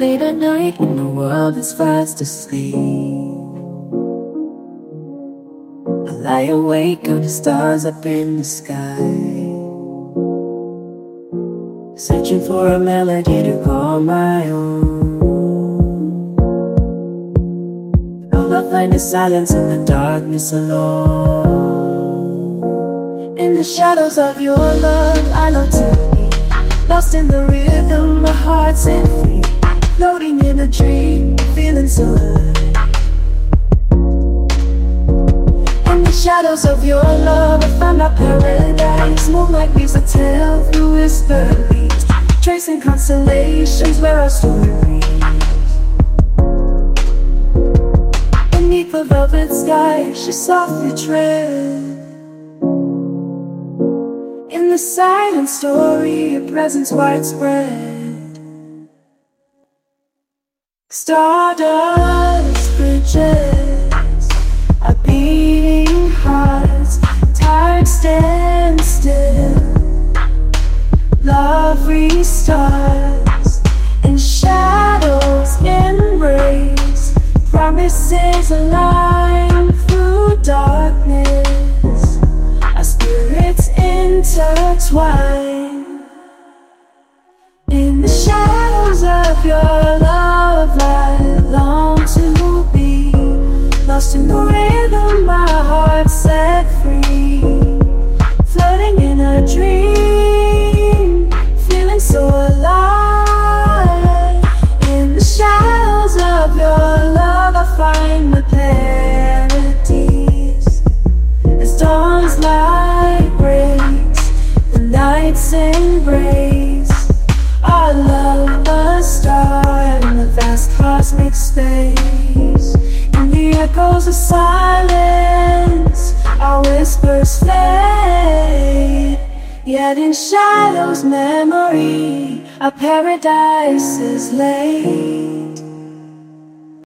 Late at night when the world is fast asleep. I lie awake of the stars up in the sky. Searching for a melody to call my own. Will I find the silence in the darkness alone. In the shadows of your love I long to be Lost in the rhythm, my heart set free shadows of your love, I found my paradise. Moonlight weaves a tale through whispered leaves Tracing constellations where our story reads. Beneath the velvet sky, she softly tread In the silent story, your presence widespread. Stardust bridges Promises align through darkness. Our spirits intertwine In the shadows of your love I long to be Lost in the rhythm my heart set free. Floating in a dream Feeling so alive dawn's light breaks The night's embrace. Our love a star in the vast cosmic space. In the echoes of silence Our whispers fade. Yet in shadows memory Our paradise is laid